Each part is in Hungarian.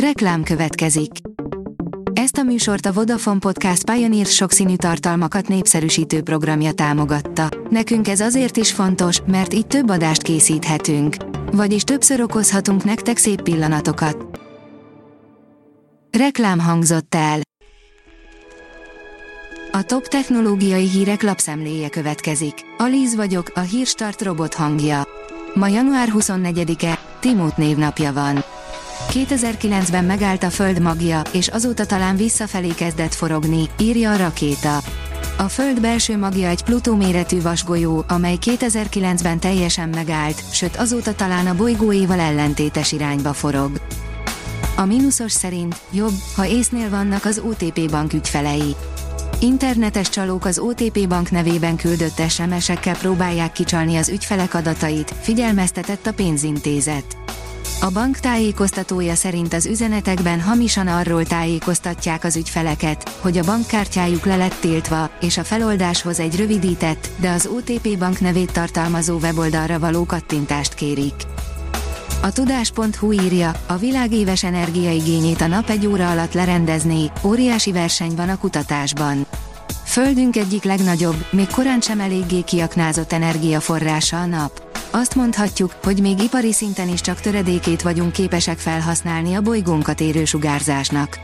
Reklám következik. Ezt a műsort a Vodafone Podcast Pioneer sokszínű tartalmakat népszerűsítő programja támogatta. Nekünk ez azért is fontos, mert így több adást készíthetünk. Vagyis többször okozhatunk nektek szép pillanatokat. Reklám hangzott el. A top technológiai hírek lapszemléje következik. Alíz vagyok, a hírstart robot hangja. Ma január 24-e, Timót névnapja van. 2009-ben megállt a Föld magja, és azóta talán visszafelé kezdett forogni, írja a rakéta. A Föld belső magja egy Plutó méretű vasgolyó, amely 2009-ben teljesen megállt, sőt azóta talán a bolygóéval ellentétes irányba forog. A mínuszos szerint jobb, ha észnél vannak az OTP bank ügyfelei. Internetes csalók az OTP bank nevében küldött SMS-ekkel próbálják kicsalni az ügyfelek adatait, figyelmeztetett a pénzintézet. A bank tájékoztatója szerint az üzenetekben hamisan arról tájékoztatják az ügyfeleket, hogy a bankkártyájuk le lett tiltva, és a feloldáshoz egy rövidített, de az OTP bank nevét tartalmazó weboldalra való kattintást kérik. A tudás.hu írja, a világ éves energiaigényét a nap egy óra alatt lerendezné, óriási verseny van a kutatásban. Földünk egyik legnagyobb, még korán sem eléggé kiaknázott energiaforrása a nap. Azt mondhatjuk, hogy még ipari szinten is csak töredékét vagyunk képesek felhasználni a bolygónkat érő sugárzásnak.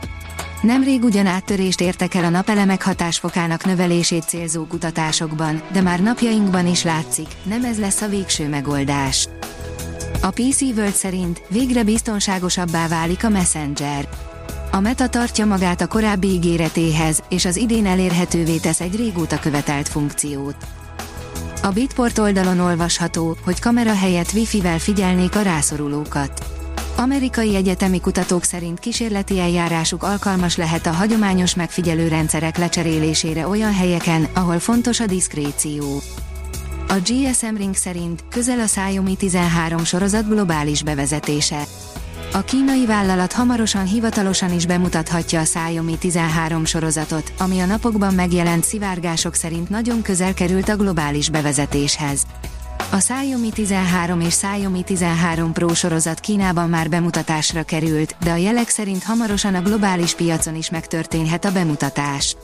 Nemrég ugyan áttörést értek el a napelemek hatásfokának növelését célzó kutatásokban, de már napjainkban is látszik, nem ez lesz a végső megoldás. A PC World szerint végre biztonságosabbá válik a Messenger. A Meta tartja magát a korábbi ígéretéhez, és az idén elérhetővé tesz egy régóta követelt funkciót. A Bitport oldalon olvasható, hogy kamera helyett wifi-vel figyelnék a rászorulókat. Amerikai egyetemi kutatók szerint kísérleti eljárásuk alkalmas lehet a hagyományos megfigyelő rendszerek lecserélésére olyan helyeken, ahol fontos a diszkréció. A GSM Ring szerint közel a Xiaomi 13 sorozat globális bevezetése. A kínai vállalat hamarosan hivatalosan is bemutathatja a Xiaomi 13 sorozatot, ami a napokban megjelent szivárgások szerint nagyon közel került a globális bevezetéshez. A Xiaomi 13 és Xiaomi 13 Pro sorozat Kínában már bemutatásra került, de a jelek szerint hamarosan a globális piacon is megtörténhet a bemutatás.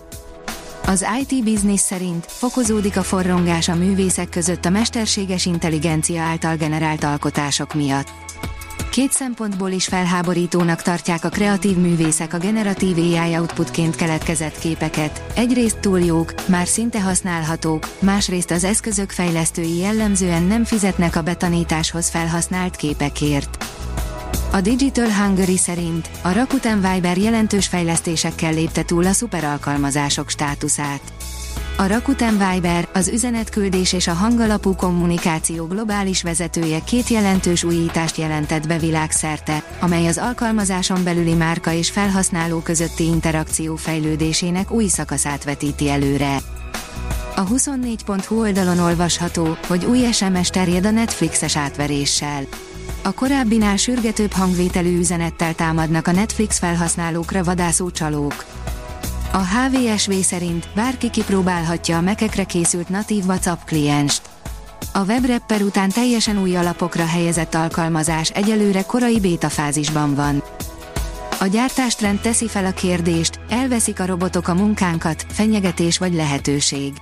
Az IT Business szerint fokozódik a forrongás a művészek között a mesterséges intelligencia által generált alkotások miatt. Két szempontból is felháborítónak tartják a kreatív művészek a generatív AI outputként keletkezett képeket. Egyrészt túl jók, már szinte használhatók, másrészt az eszközök fejlesztői jellemzően nem fizetnek a betanításhoz felhasznált képekért. A Digital Hungary szerint a Rakuten Viber jelentős fejlesztésekkel lépte túl a szuperalkalmazások státuszát. A Rakuten Viber, az üzenetküldés és a hangalapú kommunikáció globális vezetője két jelentős újítást jelentett be világszerte, amely az alkalmazáson belüli márka és felhasználó közötti interakció fejlődésének új szakaszát vetíti előre. A 24.hu oldalon olvasható, hogy új SMS terjed a Netflixes átveréssel. A korábbinál sürgetőbb hangvételű üzenettel támadnak a Netflix felhasználókra vadászó csalók. A HVSV szerint bárki kipróbálhatja a mekekre készült natív WhatsApp klienst. A webrapper után teljesen új alapokra helyezett alkalmazás egyelőre korai béta fázisban van. A gyártástrend teszi fel a kérdést, elveszik a robotok a munkánkat, fenyegetés vagy lehetőség.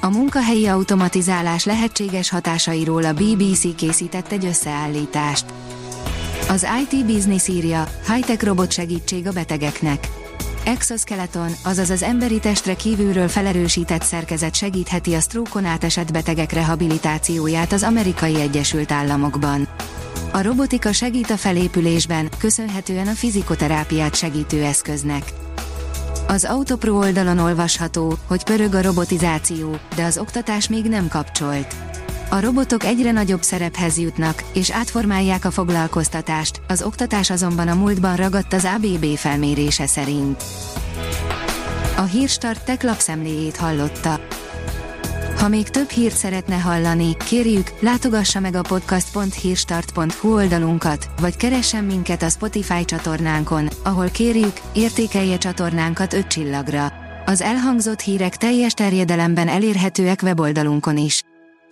A munkahelyi automatizálás lehetséges hatásairól a BBC készített egy összeállítást. Az IT Business írja, high-tech robot segítség a betegeknek. Exoskeleton, azaz az emberi testre kívülről felerősített szerkezet segítheti a sztrókon átesett betegek rehabilitációját az amerikai Egyesült Államokban. A robotika segít a felépülésben, köszönhetően a fizikoterápiát segítő eszköznek. Az Autopro oldalon olvasható, hogy pörög a robotizáció, de az oktatás még nem kapcsolt. A robotok egyre nagyobb szerephez jutnak, és átformálják a foglalkoztatást, az oktatás azonban a múltban ragadt az ABB felmérése szerint. A Hírstart tech lapszemléjét hallotta. Ha még több hírt szeretne hallani, kérjük, látogassa meg a podcast.hírstart.hu oldalunkat, vagy keressen minket a Spotify csatornánkon, ahol kérjük, értékelje csatornánkat 5 csillagra. Az elhangzott hírek teljes terjedelemben elérhetőek weboldalunkon is.